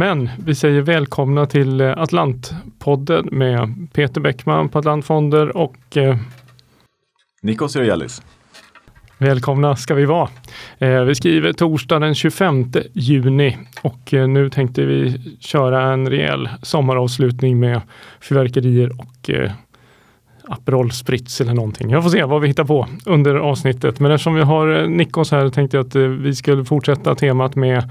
Men vi säger välkomna till eh, Atlantpodden med Peter Bäckman på Atlantfonder och eh, Nikos Sirialis. Välkomna ska vi vara. Eh, vi skriver torsdag den 25 juni och eh, nu tänkte vi köra en rejäl sommaravslutning med fyrverkerier och eh, Aperol Spritz eller någonting. Jag får se vad vi hittar på under avsnittet. Men eftersom vi har eh, Nikos här tänkte jag att eh, vi skulle fortsätta temat med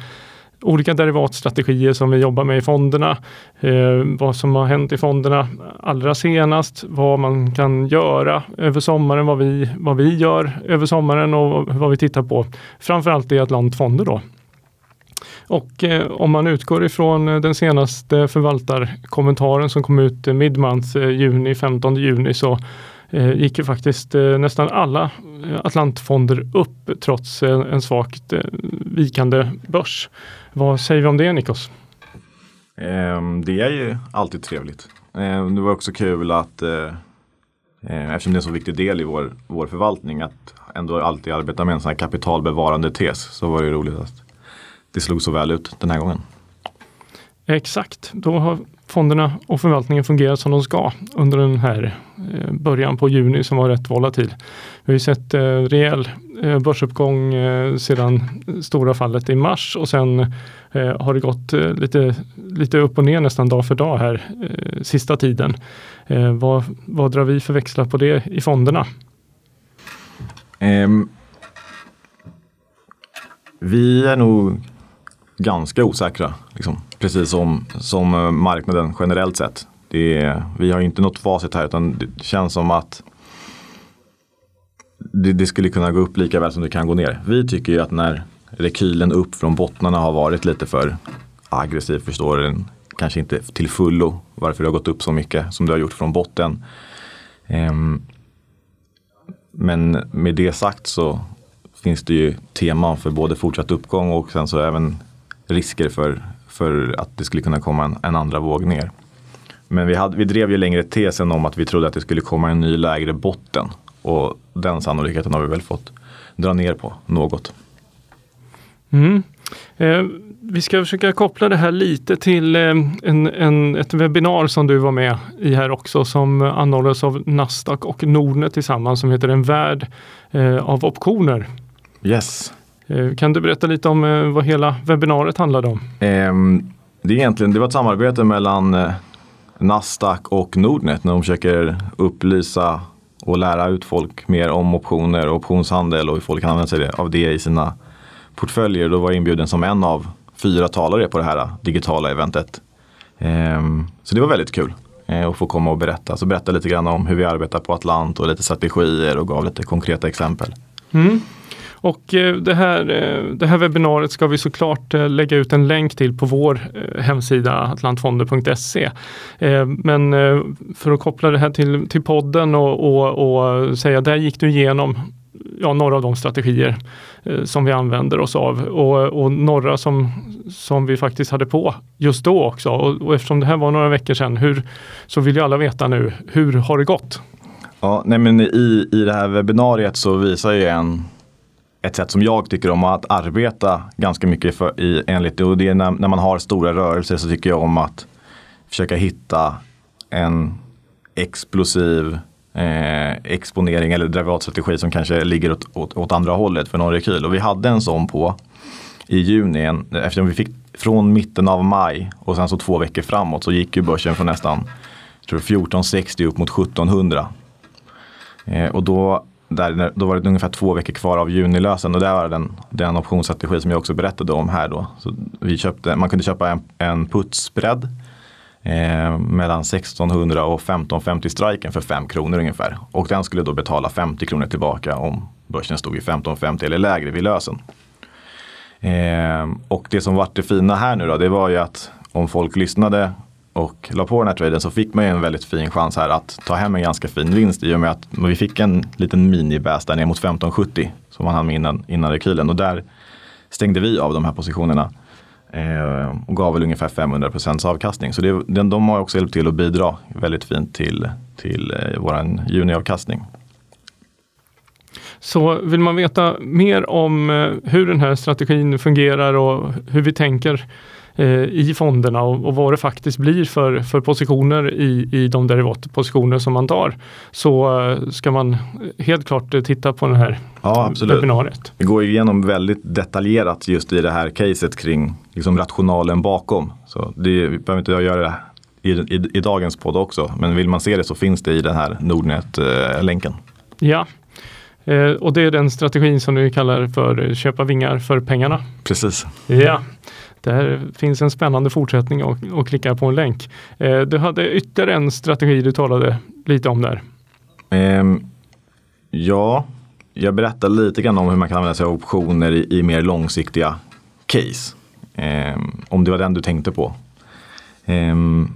olika derivatstrategier som vi jobbar med i fonderna. Eh, vad som har hänt i fonderna allra senast, vad man kan göra över sommaren, vad vi, vad vi gör över sommaren och vad vi tittar på. Framförallt i Atlantfonder då. Och eh, om man utgår ifrån eh, den senaste förvaltarkommentaren som kom ut eh, midmonth, eh, juni, 15 juni, så eh, gick ju faktiskt nästan alla Atlantfonder upp trots en svagt vikande börs. Vad säger vi om det Nikos? Ehm, det är ju alltid trevligt. Ehm, det var också kul att eh, eh, eftersom det är en så viktig del i vår, vår förvaltning att ändå alltid arbeta med en sån här kapitalbevarande tes så var det roligt att det slog så väl ut den här gången. Exakt, då har fonderna och förvaltningen fungerat som de ska under den här eh, början på juni som var rätt volatil. Vi har ju sett eh, rejäl eh, börsuppgång sedan stora fallet i mars och sen har det gått lite, lite upp och ner nästan dag för dag här sista tiden. Vad, vad drar vi för växlar på det i fonderna? Um, vi är nog ganska osäkra. Liksom. Precis som, som eh, marknaden generellt sett. Det är, vi har inte något facit här utan det känns som att det, det skulle kunna gå upp lika väl som det kan gå ner. Vi tycker ju att när rekylen upp från bottnarna har varit lite för aggressiv förstår den kanske inte till fullo varför det har gått upp så mycket som det har gjort från botten. Ehm, men med det sagt så finns det ju teman för både fortsatt uppgång och sen så även risker för, för att det skulle kunna komma en, en andra våg ner. Men vi, hade, vi drev ju längre tesen om att vi trodde att det skulle komma en ny lägre botten. Och den sannolikheten har vi väl fått dra ner på något. Mm. Eh, vi ska försöka koppla det här lite till eh, en, en, ett webbinar som du var med i här också som anordnades av Nasdaq och Nordnet tillsammans som heter En värld eh, av optioner. Yes. Eh, kan du berätta lite om eh, vad hela webbinariet handlade om? Ehm, det, är egentligen, det var ett samarbete mellan eh, Nasdaq och Nordnet när de försöker upplysa och lära ut folk mer om optioner och optionshandel och hur folk kan använda sig av det i sina portföljer. Då var jag inbjuden som en av fyra talare på det här digitala eventet. Ehm, så det var väldigt kul att få komma och berätta. Så berätta lite grann om hur vi arbetar på Atlant och lite strategier och gav lite konkreta exempel. Mm. Och eh, det här, eh, det här webbinariet ska vi såklart eh, lägga ut en länk till på vår hemsida atlantfonder.se. Men för att koppla det här till, till podden och, och, och säga, där gick du igenom ja, några av de strategier eh, som vi använder oss av och, och några som, som vi faktiskt hade på just då också. Och, och eftersom det här var några veckor sedan hur, så vill ju alla veta nu, hur har det gått? Ja, nej men i, i det här webbinariet så visar ju en ett sätt som jag tycker om att arbeta ganska mycket för, i, enligt det. Och det är när, när man har stora rörelser så tycker jag om att försöka hitta en explosiv eh, exponering eller derivatstrategi som kanske ligger åt, åt, åt andra hållet för någon rekyl. Och vi hade en sån på i juni, en, eftersom vi fick från mitten av maj och sen så två veckor framåt så gick ju börsen från nästan tror 1460 upp mot 1700. Eh, och då, där, då var det ungefär två veckor kvar av junilösen och det var den, den optionsstrategi som jag också berättade om här då. Så vi köpte, man kunde köpa en, en putsbredd eh, mellan 1600 och 1550 striken för 5 kronor ungefär. Och den skulle då betala 50 kronor tillbaka om börsen stod i 1550 eller lägre vid lösen. Eh, och det som var det fina här nu då, det var ju att om folk lyssnade och la på den här traden så fick man ju en väldigt fin chans här att ta hem en ganska fin vinst i och med att vi fick en liten minibäs där ner mot 1570 som man hann med innan, innan rekylen och där stängde vi av de här positionerna eh, och gav väl ungefär 500% avkastning. Så det, den, de har också hjälpt till att bidra väldigt fint till, till eh, vår juniavkastning. Så vill man veta mer om eh, hur den här strategin fungerar och hur vi tänker i fonderna och, och, vad det faktiskt blir för, för positioner i, i de derivatpositioner som man tar så eh, ska man helt klart eh, titta på den här ja, absolut. webbinariet. Vi går igenom väldigt detaljerat just i det här caset kring liksom rationalen bakom. Så det, vi behöver inte göra det i, i, i, dagens podd också. Men vill man se det så finns det i den här Nordnet-länken. Ja, eh, och det är den strategin som du kallar för köpa vingar för pengarna. Precis. Ja, där finns en spännande fortsättning och, och klicka på en länk. Eh, du hade ytterligare en strategi du talade lite om där. Eh, ja, jag berättade lite grann om hur man kan använda sig av optioner i, i mer långsiktiga case. Eh, om det var den du tänkte på. Um,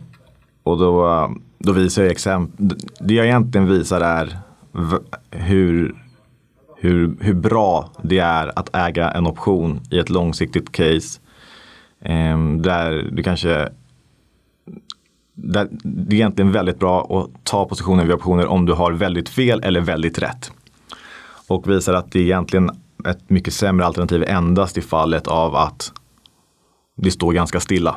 och då, då visar jag exempel. Det jag egentligen visar är hur, hur, hur bra det är att äga en option i ett långsiktigt case. Ehm, där du kanske där det är egentligen väldigt bra att ta positioner vid optioner om du har väldigt fel eller väldigt rätt. Och visar att det är egentligen ett mycket sämre alternativ endast i fallet av att det står ganska stilla.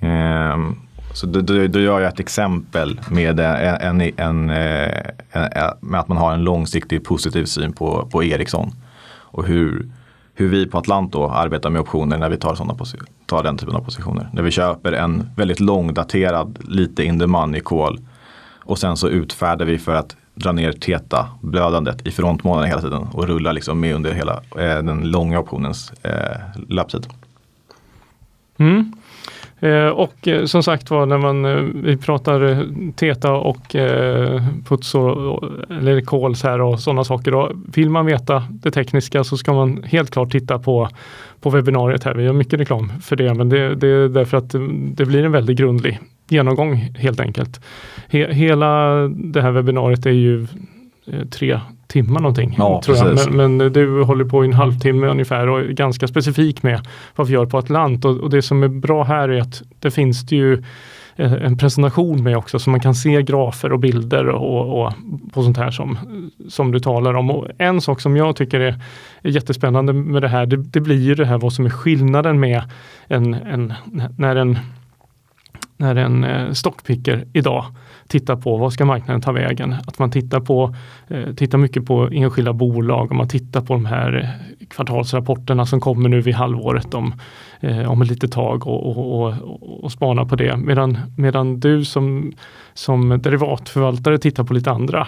Ehm, så då, då, då, gör jag ett exempel med, en, eh, en, en, med att man har en långsiktig positiv syn på, på Ericsson. Och hur, hur vi på Atlant då arbetar med optioner när vi tar, såna tar den typen av positioner. När vi köper en väldigt långdaterad, lite in the money call. Och sen så utfärdar vi för att dra ner teta blödandet i frontmånaden hela tiden och rulla liksom med under hela eh, den långa optionens eh, löptid. Mm. Eh, och eh, som sagt var när man eh, vi pratar Teta och puts och, eller calls här och sådana saker. Då. Vill man veta det tekniska så ska man helt klart titta på, på webbinariet här. Vi gör mycket reklam för det men det, det är därför att mm, det blir en väldigt grundlig genomgång helt enkelt. He, hela det här webbinariet är ju tre timmar någonting. Ja, tror jag. Men, men, du håller på i en halvtimme ungefär och är ganska specifik med vad vi gör på Atlant. Och, och det som är bra här är att det finns det ju eh, en presentation med också så man kan se grafer och bilder och, och på sånt här som, som du talar om. Och en sak som jag tycker är, är jättespännande med det här, det, det, blir ju det här vad som är skillnaden med en, en när en när en eh, stockpicker idag tittar på vad ska marknaden ta vägen. Att man tittar, på, eh, tittar mycket på enskilda bolag och man tittar på de här kvartalsrapporterna som kommer nu vid halvåret om, eh, om ett litet tag och, och, och, och spanar på det. Medan, medan du som, som derivatförvaltare tittar på lite andra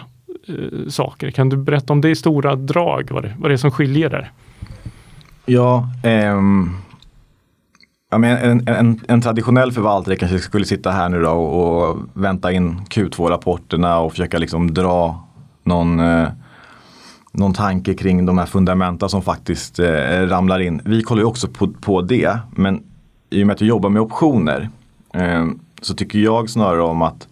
eh, saker. Kan du berätta om det i stora drag, vad det, vad det är som skiljer där? Ja, ehm Ja, men en, en, en, traditionell förvaltare kanske skulle sitta här nu då och, och vänta in Q2-rapporterna och försöka liksom dra någon, eh, någon tanke kring de här fundamenta som faktiskt eh, ramlar in. Vi kollar ju också på, på det, men i och med att vi jobbar med optioner eh, så tycker jag snarare om att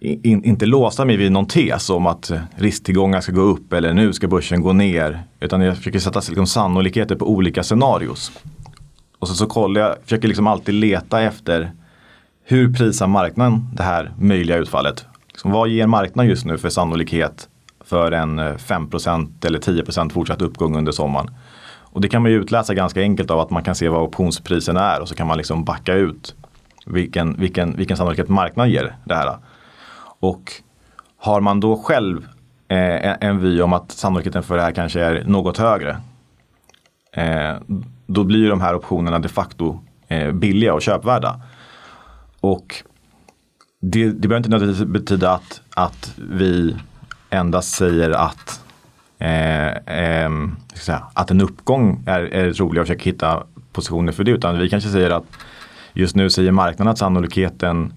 in, inte låsa mig vid någon tes om att risktillgångar ska gå upp eller nu ska börsen gå ner. Utan jag försöker sätta liksom sannolikheter på olika scenarios. Och så, så kollar jag, försöker liksom alltid leta efter hur prisar marknaden det här möjliga utfallet? Liksom, vad ger marknaden just nu för sannolikhet för en eh, 5 eller 10% fortsatt uppgång under sommaren? Och det kan man ju utläsa ganska enkelt av att man kan se vad optionspriserna är och så kan man liksom backa ut vilken, vilken, vilken sannolikhet marknaden ger det här. Och har man då själv eh, en vy om att sannolikheten för det här kanske är något högre. Eh, då blir de här optionerna de facto eh, billiga och köpvärda. Och det, det behöver inte nödvändigtvis betyda att, att vi endast säger att, eh, eh, säga, att en uppgång är, är rolig och försöker hitta positioner för det. Utan vi kanske säger att just nu säger marknaden att sannolikheten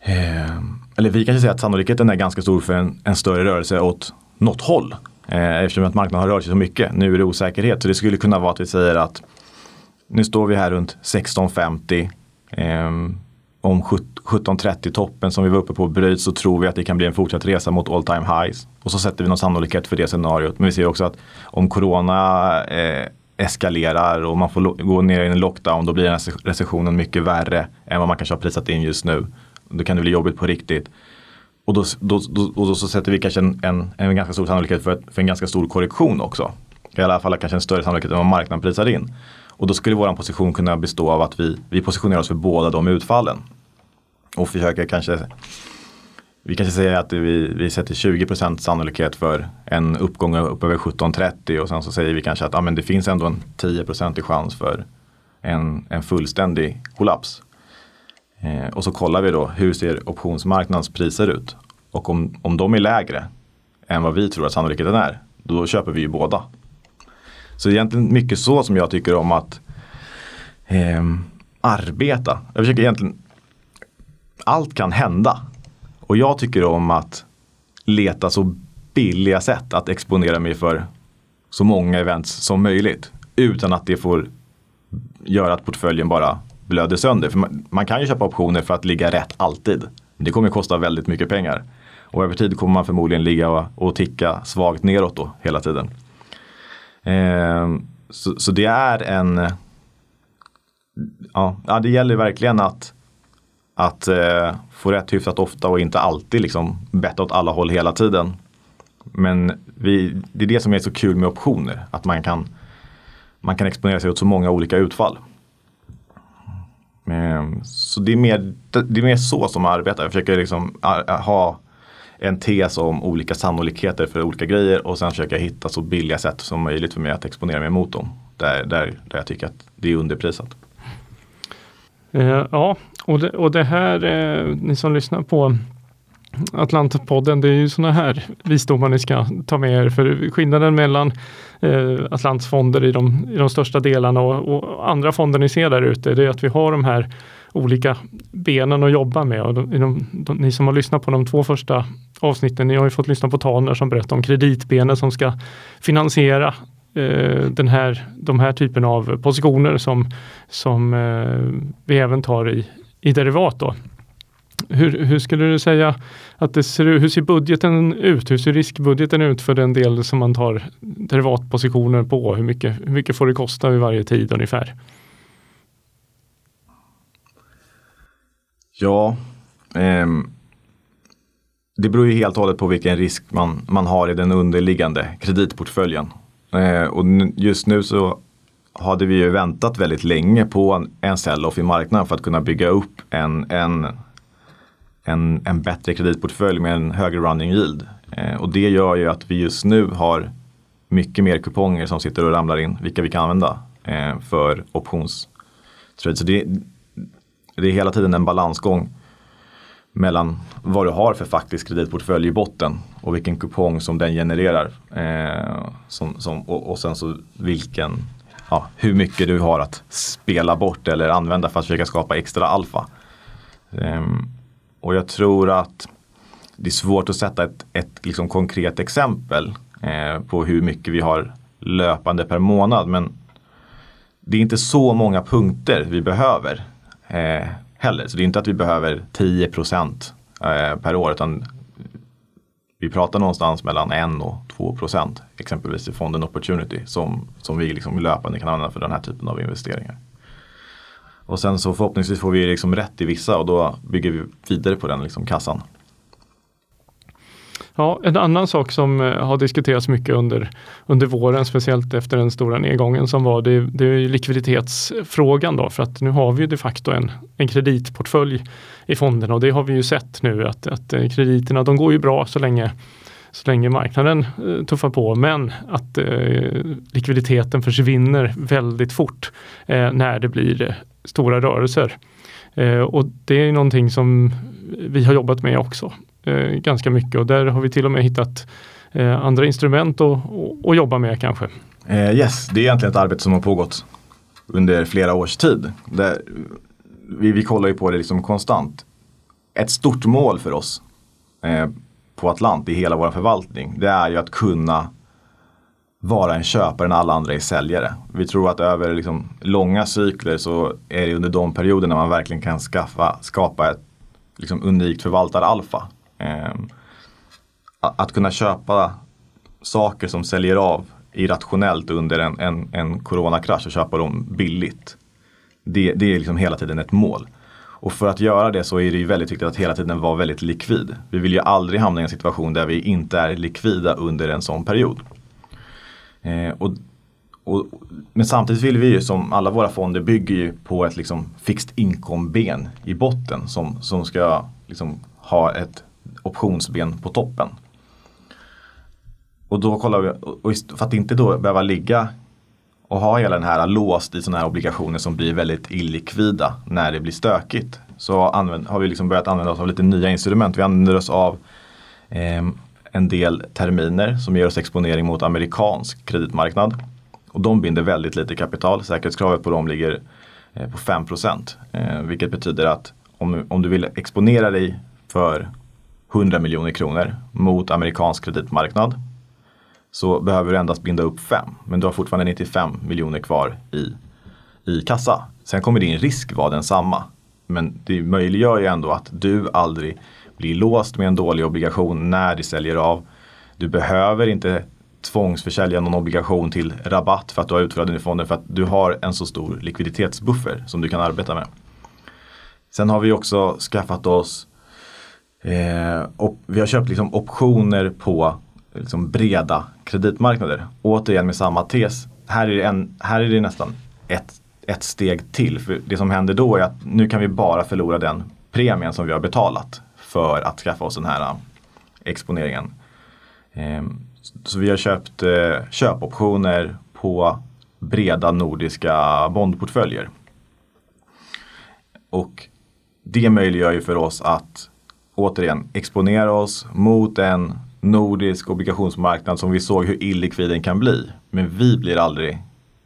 eh, eller vi kanske säger att sannolikheten är ganska stor för en, en större rörelse åt något håll. Eh, eftersom att marknaden har rört sig så mycket. Nu är det osäkerhet. Så det skulle kunna vara att vi säger att nu står vi här runt 1650. Eh, om 1730 toppen som vi var uppe på bryts så tror vi att det kan bli en fortsatt resa mot all time highs. Och så sätter vi någon sannolikhet för det scenariot. Men vi ser också att om corona eh, eskalerar och man får gå ner i en lockdown då blir den här recessionen mycket värre än vad man kanske har prisat in just nu. Då kan det bli jobbigt på riktigt. Och då, då, då, och då så sätter vi kanske en, en, en ganska stor sannolikhet för, för, en ganska stor korrektion också. I alla fall kanske en större sannolikhet än vad marknaden prisar in. Och då skulle vår position kunna bestå av att vi, vi positionerar oss för båda de utfallen. Och försöker kanske vi kanske säger att vi, vi sätter 20% sannolikhet för en uppgång upp över 17.30 och sen så säger vi kanske att ah, men det finns ändå en 10 i chans för en, en fullständig kollaps. Eh, och så kollar vi då hur ser optionsmarknadens priser ut. Och om, om de är lägre än vad vi tror att sannolikheten är, då köper vi ju båda. Så egentligen mycket så som jag tycker om att eh, arbeta. Jag försöker egentligen, allt kan hända. Och jag tycker om att leta så billiga sätt att exponera mig för så många events som möjligt. Utan att det får göra att portföljen bara blöder sönder. För man, man kan ju köpa optioner för att ligga rätt alltid. Det kommer kosta väldigt mycket pengar. Och över tid kommer man förmodligen ligga och, och ticka svagt neråt då hela tiden. Eh, så, så, det är en... Ja, det gäller verkligen att, att eh, få rätt hyfsat ofta och inte alltid liksom betta åt alla håll hela tiden. Men vi, det är det som är så kul med optioner. Att man kan, man kan exponera sig åt så många olika utfall. Ehm, så det är, mer, det är mer så som jag arbetar. Jag försöker liksom ha en tes om olika sannolikheter för olika grejer och sen försöker jag hitta så billiga sätt som möjligt för mig att exponera mig mot dem. Där, där, där jag tycker att det är underprisat. Eh, ja, och det, och det här, eh, ni som lyssnar på Atlantpodden, det är ju sådana här visdomar ni ska ta med er. För skillnaden mellan eh, Atlants fonder i de, i de största delarna och, och, andra fonder ni ser där ute, det är att vi har de här olika benen att jobba med. Och de, de, de, ni som har lyssnat på de två första avsnitten, ni har ju fått lyssna på Taner som berättar om kreditbenen som ska finansiera eh, den här, de här typen av positioner som, som eh, vi även tar i, i derivat. Då. Hur, hur, skulle du säga att det ser ut? Hur ser budgeten ut? Hur ser riskbudgeten ut för den del som man tar derivatpositioner på? Hur mycket, hur mycket får det kosta vid varje tid ungefär? Ja, eh, det beror ju helt och hållet på vilken risk man, man har i den underliggande kreditportföljen. Eh, och just nu så hade vi ju väntat väldigt länge på en, en sell-off i marknaden för att kunna bygga upp en, en en, en bättre kreditportfölj med en högre running yield. Eh, och det gör ju att vi just nu har mycket mer kuponger som sitter och ramlar in, vilka vi kan använda eh, för optionstrade. Så det, det är hela tiden en balansgång mellan vad du har för faktisk kreditportfölj i botten och vilken kupong som den genererar. Eh, som, som, och, och, sen så vilken, ja, hur mycket du har att spela bort eller använda för att försöka skapa extra alfa. Eh, och jag tror att det är svårt att sätta ett, ett liksom konkret exempel eh, på hur mycket vi har löpande per månad. Men det är inte så många punkter vi behöver eh, heller. Så det är inte att vi behöver 10 procent eh, per år. utan vi pratar någonstans mellan 1 och 2 procent exempelvis i fonden Opportunity som, som vi liksom löpande kan använda för den här typen av investeringar. Och sen så förhoppningsvis får vi liksom rätt i vissa och då bygger vi vidare på den liksom kassan. Ja, en annan sak som eh, har diskuterats mycket under, under våren, speciellt efter den stora nedgången som var, det, det är likviditetsfrågan då, för att nu har vi de facto en, en kreditportfölj i fonderna och det har vi ju sett nu att, att eh, krediterna, de går ju bra så länge så länge marknaden eh, tuffar på, men att eh, likviditeten försvinner väldigt fort eh, när det blir eh, stora rörelser. Eh, och det är någonting som vi har jobbat med också eh, ganska mycket och där har vi till och med hittat eh, andra instrument att, jobba med kanske. Eh, yes, det är egentligen ett arbete som har pågått under flera års tid. Där vi, vi kollar ju på det liksom konstant. Ett stort mål för oss eh, på Atlant i hela vår förvaltning, det är ju att kunna vara en köpare när alla andra är säljare. Vi tror att över liksom långa cykler så är det under de perioderna man verkligen kan skaffa, skapa ett liksom unikt förvaltar-alfa. Eh, att kunna köpa saker som säljer av irrationellt under en, en, en coronakrasch och köpa dem billigt. Det, det är liksom hela tiden ett mål. Och för att göra det så är det ju väldigt viktigt att hela tiden vara väldigt likvid. Vi vill ju aldrig hamna i en situation där vi inte är likvida under en sån period. Eh, och, och, men samtidigt vill vi ju som alla våra fonder bygger ju på ett liksom fixed income-ben i botten som, som ska liksom ha ett optionsben på toppen. Och då kollar vi, och för att inte då behöva ligga och ha hela den här låst i sådana här obligationer som blir väldigt illikvida när det blir stökigt. Så använd, har vi liksom börjat använda oss av lite nya instrument. Vi använder oss av eh, en del terminer som ger oss exponering mot amerikansk kreditmarknad. Och de binder väldigt lite kapital. Säkerhetskravet på dem ligger eh, på 5 eh, vilket betyder att om, om du vill exponera dig för 100 miljoner kronor mot amerikansk kreditmarknad så behöver du endast binda upp 5 men du har fortfarande 95 miljoner kvar i, i kassa. Sen kommer din risk vara densamma. Men det möjliggör ju ändå att du aldrig blir låst med en dålig obligation när det säljer av. Du behöver inte tvångsförsälja någon obligation till rabatt för att du har utfört den i fonden för att du har en så stor likviditetsbuffer som du kan arbeta med. Sen har vi också skaffat oss eh, och vi har köpt liksom optioner på liksom breda kreditmarknader. Återigen med samma tes. Här är det, en, här är det nästan ett, ett steg till. För det som händer då är att nu kan vi bara förlora den premien som vi har betalat för att skaffa oss den här äh, exponeringen. Ehm, så vi har köpt äh, köpoptioner på breda nordiska bondportföljer. Och det möjliggör ju för oss att återigen exponera oss mot en nordisk obligationsmarknad som vi såg hur illikvid den kan bli. Men vi blir aldrig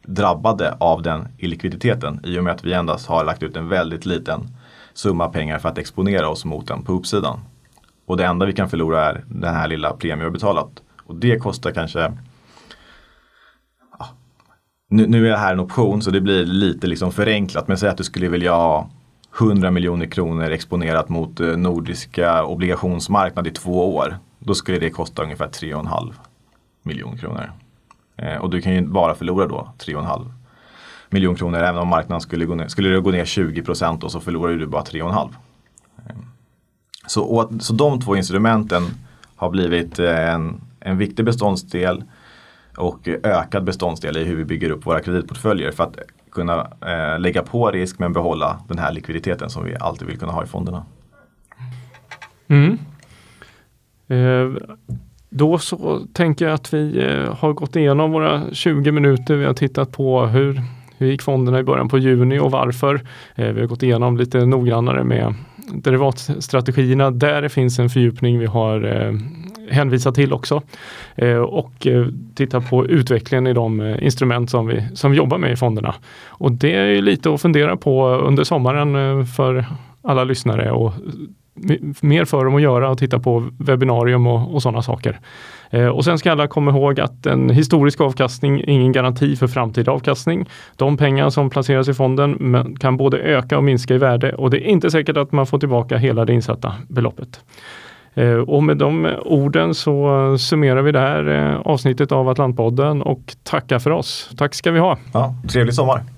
drabbade av den illikviditeten i och med att vi endast har lagt ut en väldigt liten summa pengar för att exponera oss mot den på uppsidan. Och det enda vi kan förlora är den här lilla premien vi har betalat. Och det kostar kanske nu, nu är det här en option så det blir lite liksom förenklat. Men säg att du skulle vilja ha 100 miljoner kronor exponerat mot eh, nordiska obligationsmarknad i två år. Då skulle det kosta ungefär 3,5 miljoner kronor. Eh, och du kan ju bara förlora då 3,5 miljon kronor även om marknaden skulle gå ner, skulle det gå ner 20 procent och så förlorar du bara 3,5. Ehm, så, så de två instrumenten har blivit eh, en, en viktig beståndsdel och ökad beståndsdel i hur vi bygger upp våra kreditportföljer för att kunna eh, lägga på risk men behålla den här likviditeten som vi alltid vill kunna ha i fonderna. Mm. Eh, då så tänker jag att vi eh, har gått igenom våra 20 minuter. Vi har tittat på hur, hur gick fonderna i början på juni och varför. Eh, vi har gått igenom lite noggrannare med derivatstrategierna där det finns en fördjupning vi har eh, hänvisat till också. Eh, och titta på utvecklingen i de instrument som vi, som vi jobbar med i fonderna. Och det är lite att fundera på under sommaren för alla lyssnare och mer för dem att göra och titta på webbinarium och, och sådana saker. Eh, och sen ska alla komma ihåg att en historisk avkastning är ingen garanti för framtida avkastning. De pengar som placeras i fonden kan både öka och minska i värde och det är inte säkert att man får tillbaka hela det insatta beloppet. Eh, och med de orden så summerar vi det här eh, avsnittet av Atlantpodden och tackar för oss. Tack ska vi ha. Ja, trevlig sommar.